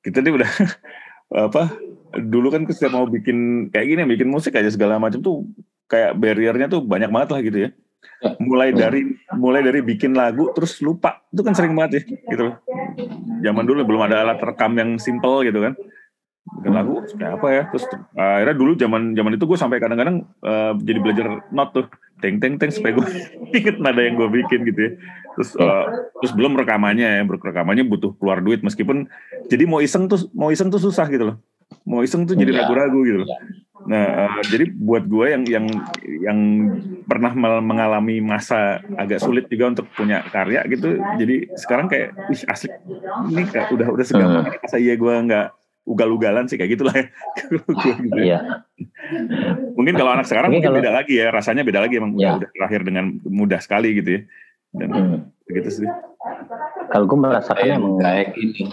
Kita nih udah apa dulu kan setiap mau bikin kayak gini bikin musik aja segala macam tuh kayak barriernya tuh banyak banget lah gitu ya. Mulai dari mulai dari bikin lagu terus lupa itu kan sering banget ya gitu loh. Zaman dulu belum ada alat rekam yang simple gitu kan. Bikin lagu kayak apa ya terus uh, akhirnya dulu zaman zaman itu gue sampai kadang-kadang uh, jadi belajar not tuh. Teng teng teng supaya gue inget nada yang gue bikin gitu ya. Terus uh, terus belum rekamannya ya rekamannya butuh keluar duit meskipun jadi mau iseng tuh mau iseng tuh susah gitu loh mau iseng tuh jadi iya. ragu-ragu gitu loh Nah, uh, jadi buat gue yang yang yang pernah mengalami masa agak sulit juga untuk punya karya gitu, jadi sekarang kayak, wih asik, ini kayak udah udah segampang hmm. ini masa iya gue nggak ugal-ugalan sih kayak gitulah ya. gitu. Iya. mungkin kalau anak sekarang mungkin, mungkin kalau, beda lagi ya, rasanya beda lagi emang ya. udah lahir dengan mudah sekali gitu ya. Dan hmm. begitu sih. Kalau gue merasakan emang kayak ini.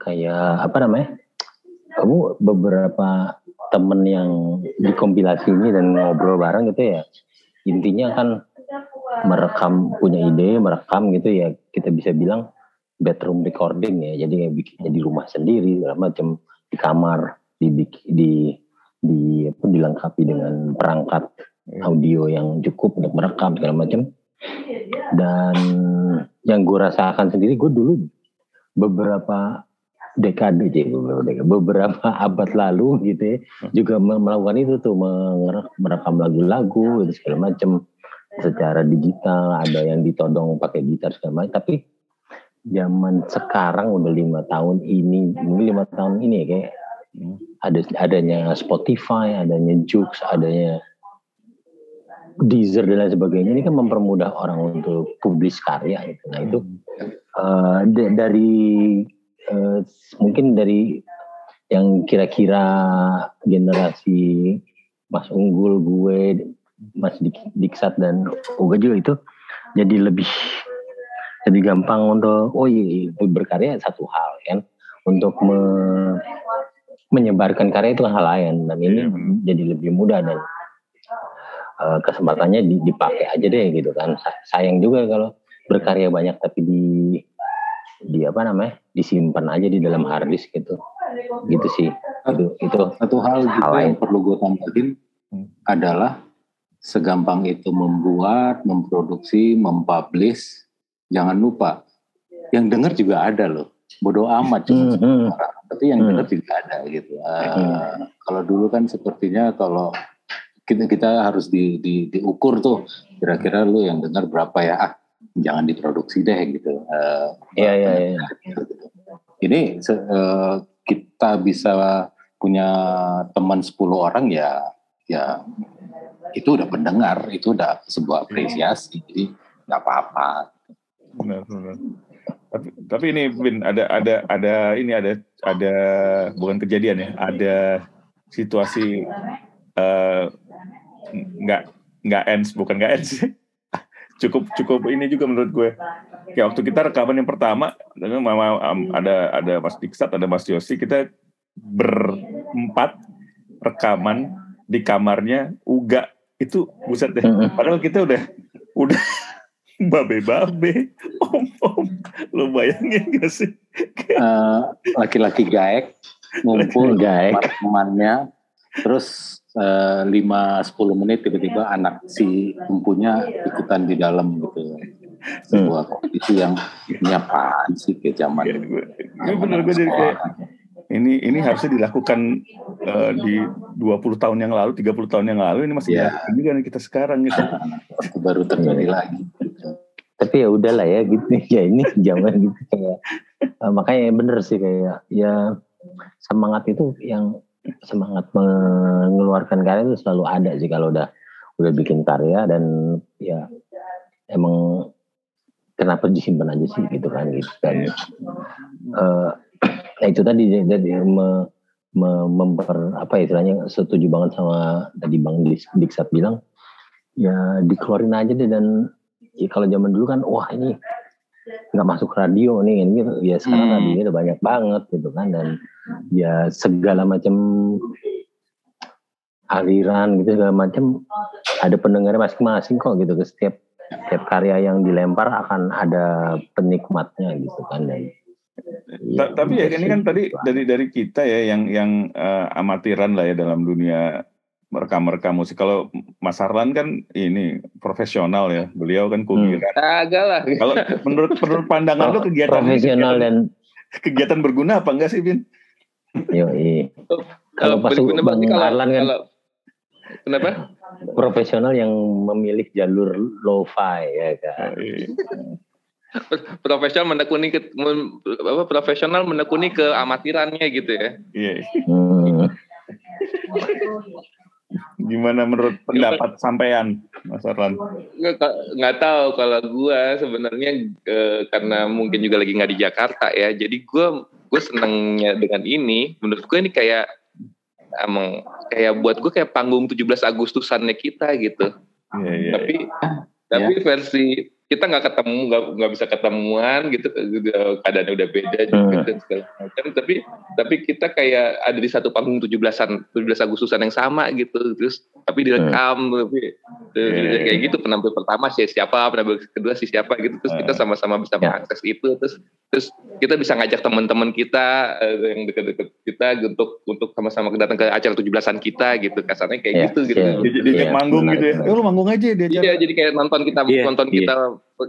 Kayak apa namanya? Kamu beberapa temen yang dikompilasi ini dan ngobrol bareng gitu ya intinya kan merekam punya ide merekam gitu ya kita bisa bilang bedroom recording ya jadi bikinnya di rumah sendiri segala macam di kamar di di di apa dilengkapi dengan perangkat audio yang cukup untuk merekam segala macam dan yang gue rasakan sendiri gue dulu beberapa dekade beberapa abad lalu gitu ya hmm. juga melakukan itu tuh merekam lagu-lagu itu segala macam secara digital ada yang ditodong pakai gitar segala macam tapi zaman sekarang udah lima tahun ini mungkin lima tahun ini ya kayak hmm. ada adanya Spotify adanya Joox adanya Deezer dan lain sebagainya ini kan mempermudah orang untuk publis karya gitu. Nah itu uh, dari uh, mungkin dari yang kira-kira generasi Mas Unggul, gue, Mas Dik, Diksat dan Uga juga itu jadi lebih lebih gampang untuk oh iya, iya berkarya satu hal kan untuk me, menyebarkan karya itu kan hal lain dan ini hmm. jadi lebih mudah dan uh, kesempatannya dipakai aja deh gitu kan sayang juga kalau berkarya banyak tapi di di apa namanya disimpan aja di dalam harddisk gitu. Gitu sih. Itu itu satu hal juga hal yang perlu gue tambahin adalah segampang itu membuat memproduksi mempublish. Jangan lupa yang dengar juga ada loh. Bodoh amat. Cuma hmm, hmm. tapi yang hmm. dengar juga ada gitu. Uh, hmm. kalau dulu kan sepertinya kalau kita kita harus di, di diukur tuh kira-kira lu yang dengar berapa ya? Ah jangan diproduksi deh gitu. Uh, iya iya. iya. Ini uh, kita bisa punya teman 10 orang ya ya itu udah pendengar itu udah sebuah apresiasi jadi nggak apa-apa benar benar tapi tapi ini Bin ada ada ada ini ada ada bukan kejadian ya ada situasi eh, nggak nggak ends bukan nggak ends cukup cukup ini juga menurut gue. Kayak waktu kita rekaman yang pertama dengan mama um, ada ada Mas Diksat ada Mas Yosi kita berempat rekaman di kamarnya Uga. Itu buset deh. Padahal kita udah udah babe-babe. Om-om lo bayangin gak sih? Eh, laki-laki gaek ngumpul Gaek. temannya. Terus lima sepuluh menit tiba-tiba anak si empunya ikutan di dalam gitu. Sebuah kondisi yang ini apaan sih ke zaman Iya, gue, gue bener gue jadi kayak ini ini harusnya dilakukan eh, di 20 tahun yang lalu 30 tahun yang lalu ini masih Iya. dilakukan juga nih kita sekarang gitu. Itu baru terjadi lagi. Gitu. tapi ya udahlah ya gitu ya ini zaman gitu kayak eh, makanya bener sih kayak ya semangat itu yang semangat mengeluarkan karya itu selalu ada sih kalau udah udah bikin karya dan ya emang kenapa disimpan aja sih gitu kan gitu dan eh, nah itu tadi jadi me, me- memper apa ya istilahnya setuju banget sama tadi bang Diksat bilang ya dikeluarin aja deh dan ya kalau zaman dulu kan wah ini nggak masuk radio nih ini gitu. ya sekarang Hmm. radio udah banyak banget gitu kan dan ya segala macam aliran gitu segala macam ada pendengarnya masing-masing kok gitu ke setiap setiap karya yang dilempar akan ada penikmatnya gitu kan dan Ta- tapi ya ini kan tadi dari dari kita ya yang yang eh, amatiran lah ya dalam dunia merekam-rekam musik. Kalau Mas Arlan kan ini profesional ya, beliau kan kuliah. Agak lah. Kalau menurut menurut pandangan lo kegiatan ini profesional kegiatan, dan kegiatan berguna apa enggak sih Bin? yoi. Kalau pas berguna Bang berarti kalau, Arlan kan- kalau- kenapa? profesional yang memilih jalur lo-fi ya kan Profesional menekuni ke, men- apa, profesional menekuni keamatirannya gitu ya. Iya. Hmm. Gimana menurut pendapat sampean Mas Arlan? Nggak, nggak tahu kalau gua sebenarnya eh, karena mungkin juga lagi nggak di Jakarta ya. Jadi gua gue senengnya dengan ini. Menurut gue ini kayak emang kayak buat gue kayak panggung 17 Agustusannya kita gitu. Iya, iya. tapi tapi versi kita nggak ketemu nggak nggak bisa ketemuan gitu udah- keadaannya udah beda juga Hmm. dan segala macam tapi tapi kita kayak ada di satu panggung 17-an 17 Agustusan yang sama gitu terus tapi direkam tapi Iya. kayak gitu penampil pertama sih siapa penampil kedua sih siapa gitu terus kita sama-sama bisa Ya. mengakses itu terus terus kita bisa ngajak teman-teman kita eh, yang dekat-dekat kita untuk untuk sama-sama datang ke acara 17-an kita gitu kasarnya kayak Ya, gitu gitu ya. Ajak Iya, manggung gitu ya. Eh, lu manggung aja dia Iya, jadi kayak nonton kita Iya, nonton iya. kita kita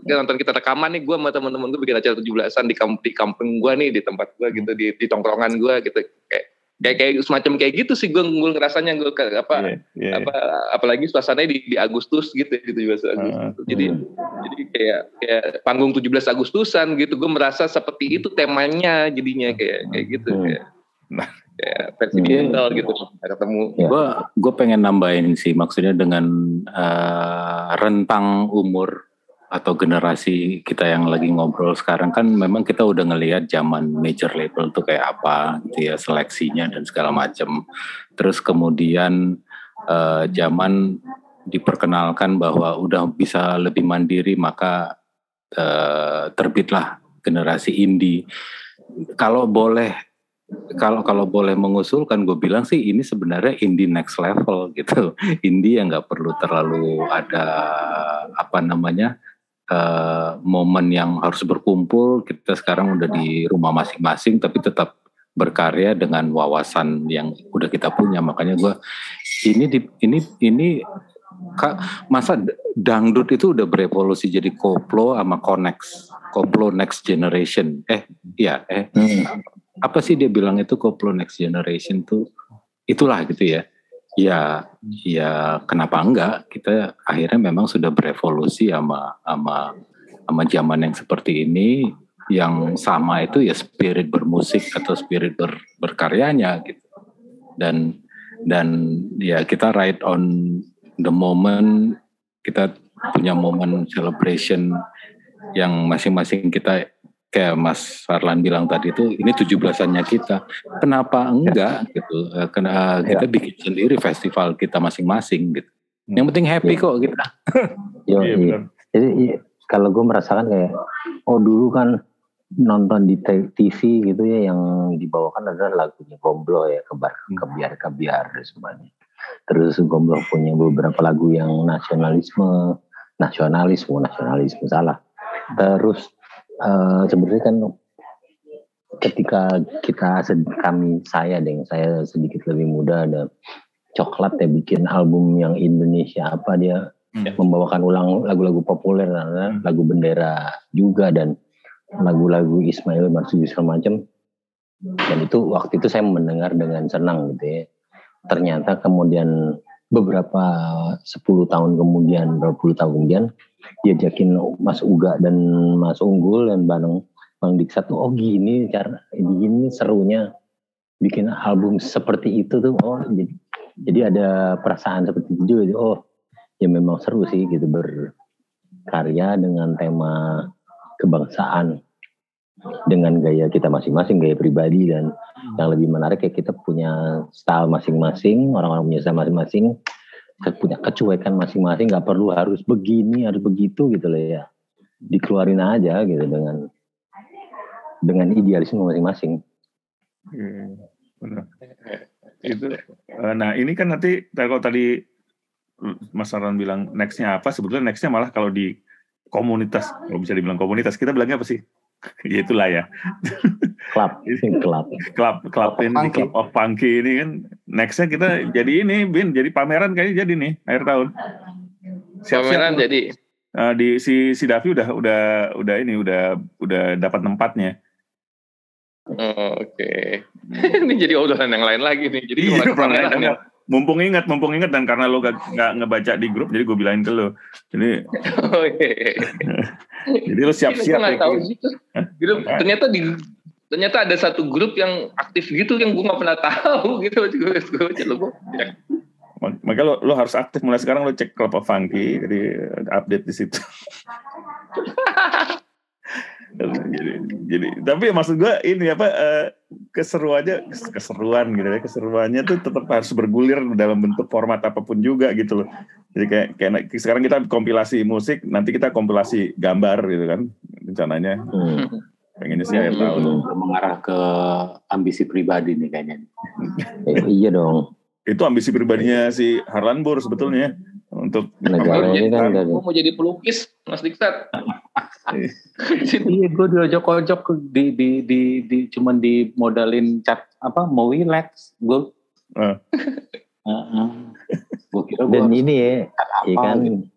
nonton kita rekaman nih gue sama teman-teman gue bikin acara 17-an di kampung di kampung gue nih di tempat gue gitu di, di tongkrongan gue gitu kayak kayak kayak semacam kayak gitu sih gue gue ngerasanya gue ke- apa Iya, iya. apa apalagi suasananya di, di Agustus gitu gitu 17 Agustus. jadi jadi kayak kayak panggung 17 Agustusan gitu gue merasa seperti itu temanya jadinya kayak kayak gitu Hmm. kayak Nah. kayak versi Iya. digital gitu ketemu Ya. Gue gue pengen nambahin sih maksudnya dengan eh, rentang umur atau generasi kita yang lagi ngobrol sekarang kan memang kita udah ngelihat zaman major label tuh kayak apa gitu ya seleksinya dan segala macam. Terus kemudian eh, zaman diperkenalkan bahwa udah bisa lebih mandiri maka eh, terbitlah generasi indie. Kalau boleh kalau kalau boleh mengusulkan gue bilang sih ini sebenarnya indie next level gitu indie yang nggak perlu terlalu ada apa namanya eh, momen yang harus berkumpul kita sekarang udah di rumah masing-masing tapi tetap berkarya dengan wawasan yang udah kita punya. Makanya gue ini di, ini ini Kak, masa dangdut itu udah berevolusi jadi koplo sama konex koplo next generation. Eh iya eh. Hmm. apa sih dia bilang itu koplo next generation tuh? Itulah gitu ya ya ya kenapa enggak? Kita akhirnya memang sudah berevolusi sama sama sama zaman yang seperti ini yang sama itu ya spirit bermusik atau spirit ber, berkaryanya gitu. Dan dan ya kita ride on the moment kita punya momen celebration yang masing-masing kita kayak Mas Farlan bilang tadi itu ini 17-annya kita. Kenapa enggak gitu? Eh, Kena kita bikin sendiri festival kita masing-masing gitu. Yang penting happy kok kita. Yo, Iya, iya. benar. Jadi iya, kalau gue merasakan kayak, oh dulu kan nonton di TV gitu ya yang dibawakan adalah lagunya Gomblo ya, kebar, Hmm. kebiar kebiar semuanya. Terus Gomblo punya beberapa lagu yang nasionalisme, nasionalisme, nasionalisme salah. Terus eh, sebenarnya kan ketika kita kami saya deng saya sedikit lebih muda ada coklat ya bikin album yang Indonesia apa dia Hmm. membawakan ulang lagu-lagu populer karena lagu bendera juga dan lagu-lagu Ismail Marzuki segala macam. Dan itu waktu itu saya mendengar dengan senang gitu ya. Ternyata kemudian beberapa 10 tahun kemudian berapa puluh tahun kemudian diajakin Mas Uga dan Mas Unggul dan Bang Bang Diksa tuh oh gini cara gini serunya bikin album seperti itu tuh. Oh jadi jadi ada perasaan seperti itu juga oh ya memang seru sih gitu berkarya dengan tema kebangsaan dengan gaya kita masing-masing gaya pribadi dan yang lebih menarik ya kita punya style masing-masing orang-orang punya style masing-masing kita punya kecuekan masing-masing nggak perlu harus begini harus begitu gitu loh ya dikeluarin aja gitu dengan dengan idealisme masing-masing benar. Itu. eh, Nah ini kan nanti kalau tadi Mas Saran bilang nextnya apa, sebetulnya nextnya malah kalau di komunitas, kalau bisa dibilang komunitas, kita bilangnya apa sih? Ya itulah ya, klub klub Club of ini, Punky. klub of Punky ini kan nextnya kita jadi ini, bin, jadi pameran kayaknya jadi nih akhir tahun. Pameran jadi Eh, di si si Davi udah udah udah ini udah udah dapat tempatnya. Oh, Oke. ini jadi obrolan yang lain lagi nih. Jadi Iya, pameran pameran. ya. Mumpung ingat, mumpung ingat dan karena lo gak, nggak ngebaca di grup, jadi gue bilangin ke lo. Jadi Oh, iya. jadi lo siap-siap Gue ya. tahu gitu. Grup ternyata di ternyata ada satu grup yang aktif gitu yang gue nggak pernah tahu gitu. Gue gue baca lo gue. Mak- Makanya lo, lo harus aktif mulai sekarang lo cek of Funky, jadi update di situ. Jadi, jadi tapi maksud gue ini apa eh, keseruannya keseruan gitu ya keseruannya tuh tetap harus bergulir dalam bentuk format apa pun juga gitu loh. Jadi kayak kayak sekarang kita kompilasi musik nanti kita kompilasi gambar gitu kan rencananya. Hmm. pengennya sih akhir tahun. Udah mengarah ke ambisi pribadi nih kayaknya. Eh, iya dong. Itu ambisi pribadinya si Harlan Bur sebetulnya untuk negara ini kan Gue mau jadi pelukis, Mas Diksat. Iya, gue diojok-ojok di di di di cuman di modalin cat apa mau relax gue. Eh. gue kira gue dan harus ini ya, ya kan gitu.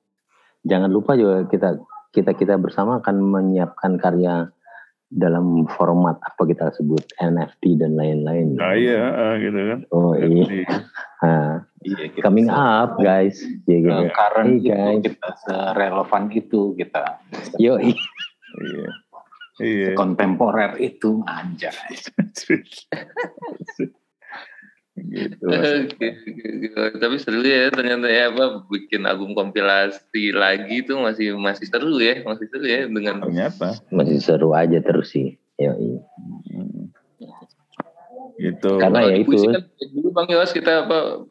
jangan lupa juga kita kita kita bersama akan menyiapkan karya dalam format apa kita sebut NFT dan lain-lain. ah, iya ah, gitu kan Oh iya, Ah, Iya, coming up guys. Ya, gitu. eh, current Hey, itu guys. kita serelevan itu kita Yo, iya iya kontemporer itu anjay. gitu. Gitu. Tapi seru ya ternyata ya apa bikin album kompilasi lagi tuh masih masih seru ya, masih seru ya dengan ternyata masih seru aja terus sih. Yo, iya. Hmm. gitu Karena ya itu. kan dulu Bang Yos kita apa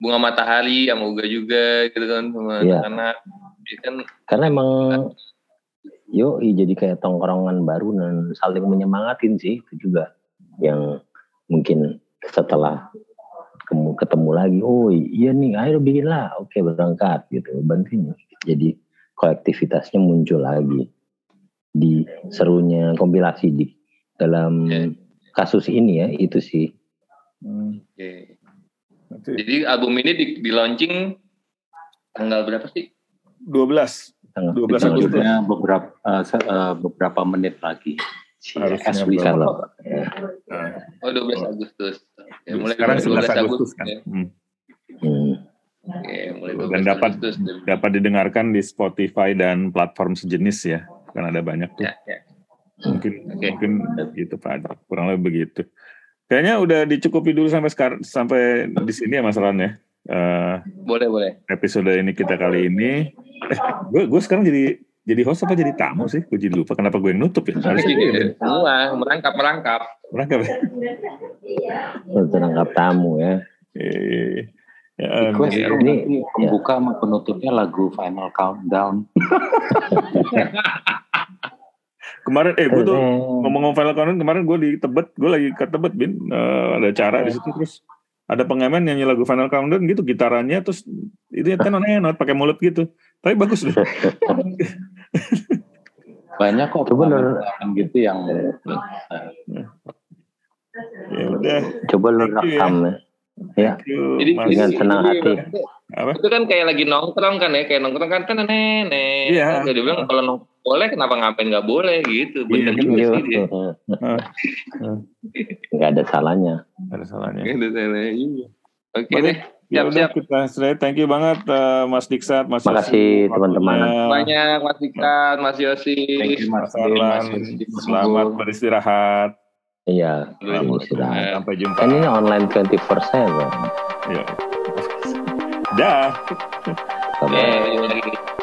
bunga matahari sama Uga juga gitu kan sama Iya. anak-anak Dia kan Karena emang yo iya, jadi kayak tongkrongan baru dan saling menyemangatin sih itu juga yang mungkin setelah ketemu, ketemu lagi oh iya nih ayo bikin lah oke berangkat gitu bantuin jadi kolektivitasnya muncul lagi di serunya kompilasi di dalam Iya. kasus ini ya itu sih Hmm, oke. nanti Jadi album ini di, di launching tanggal berapa sih? 12 tanggal 12 Agustus. Beberapa se- eh, beberapa menit lagi. Harusnya As we. Nah, Oh 12 Agustus. Oke, mulai sekarang 12 11 Agustus kan ya. Hmm. Hmm. Oke, mulai Dan 12 dapat- Agustus. dapat didengarkan di Spotify dan platform sejenis ya kan ada banyak tuh Ya, ya. mungkin Oke. mungkin gitu Pak kurang lebih begitu kayaknya udah dicukupi dulu sampai sekarang sampai di sini ya Mas Ran ya eh, Boleh, boleh. episode ini kita kali ini. Eh, gue gue sekarang jadi jadi host apa jadi tamu sih? Gue jadi lupa kenapa gue yang nutup ya. Harusnya yang Semua merangkap merangkap. merangkap ya. terangkap tamu ya. Eh, ya, eh, Request iya. dong, Ini- pembuka sama penutupnya lagu Final Countdown. kemarin eh gue tuh ngomong-ngomong file countdown kemarin gue di Tebet, gue lagi ke Tebet bin Eh, ada acara di situ terus ada pengamen nyanyi lagu Final Countdown gitu gitarannya terus itu ya tenon enot pakai mulut gitu. Tapi bagus deh. Banyak kok Coba lu- gitu yang ya udah. Coba lu ya. rekam ya. Ya. Jadi. Dengan senang hati. Apa? Itu kan kayak lagi nongkrong kan ya, kayak nongkrong kan kan nenek. Iya. Jadi bilang kalau nongkrong boleh kenapa ngapain nggak boleh gitu. Iya, Bener bener. juga Iya. sih dia. Nggak ada salahnya. Ada salahnya. Gitu, Sele. Iya. Oke Baik. deh. Ya Siap, udah siap. kita selesai. Thank you banget eh, Mas Diksat, Mas Makasih, Yosi, teman-teman. Banyak Mas Dikat, Mas Yosi. Thank you, Mas Mas Mas selamat beristirahat. Iya. Selamat istirahat. Sampai jumpa. Kan ini online 24/7. Ya. Dah. Bye-bye. Eh,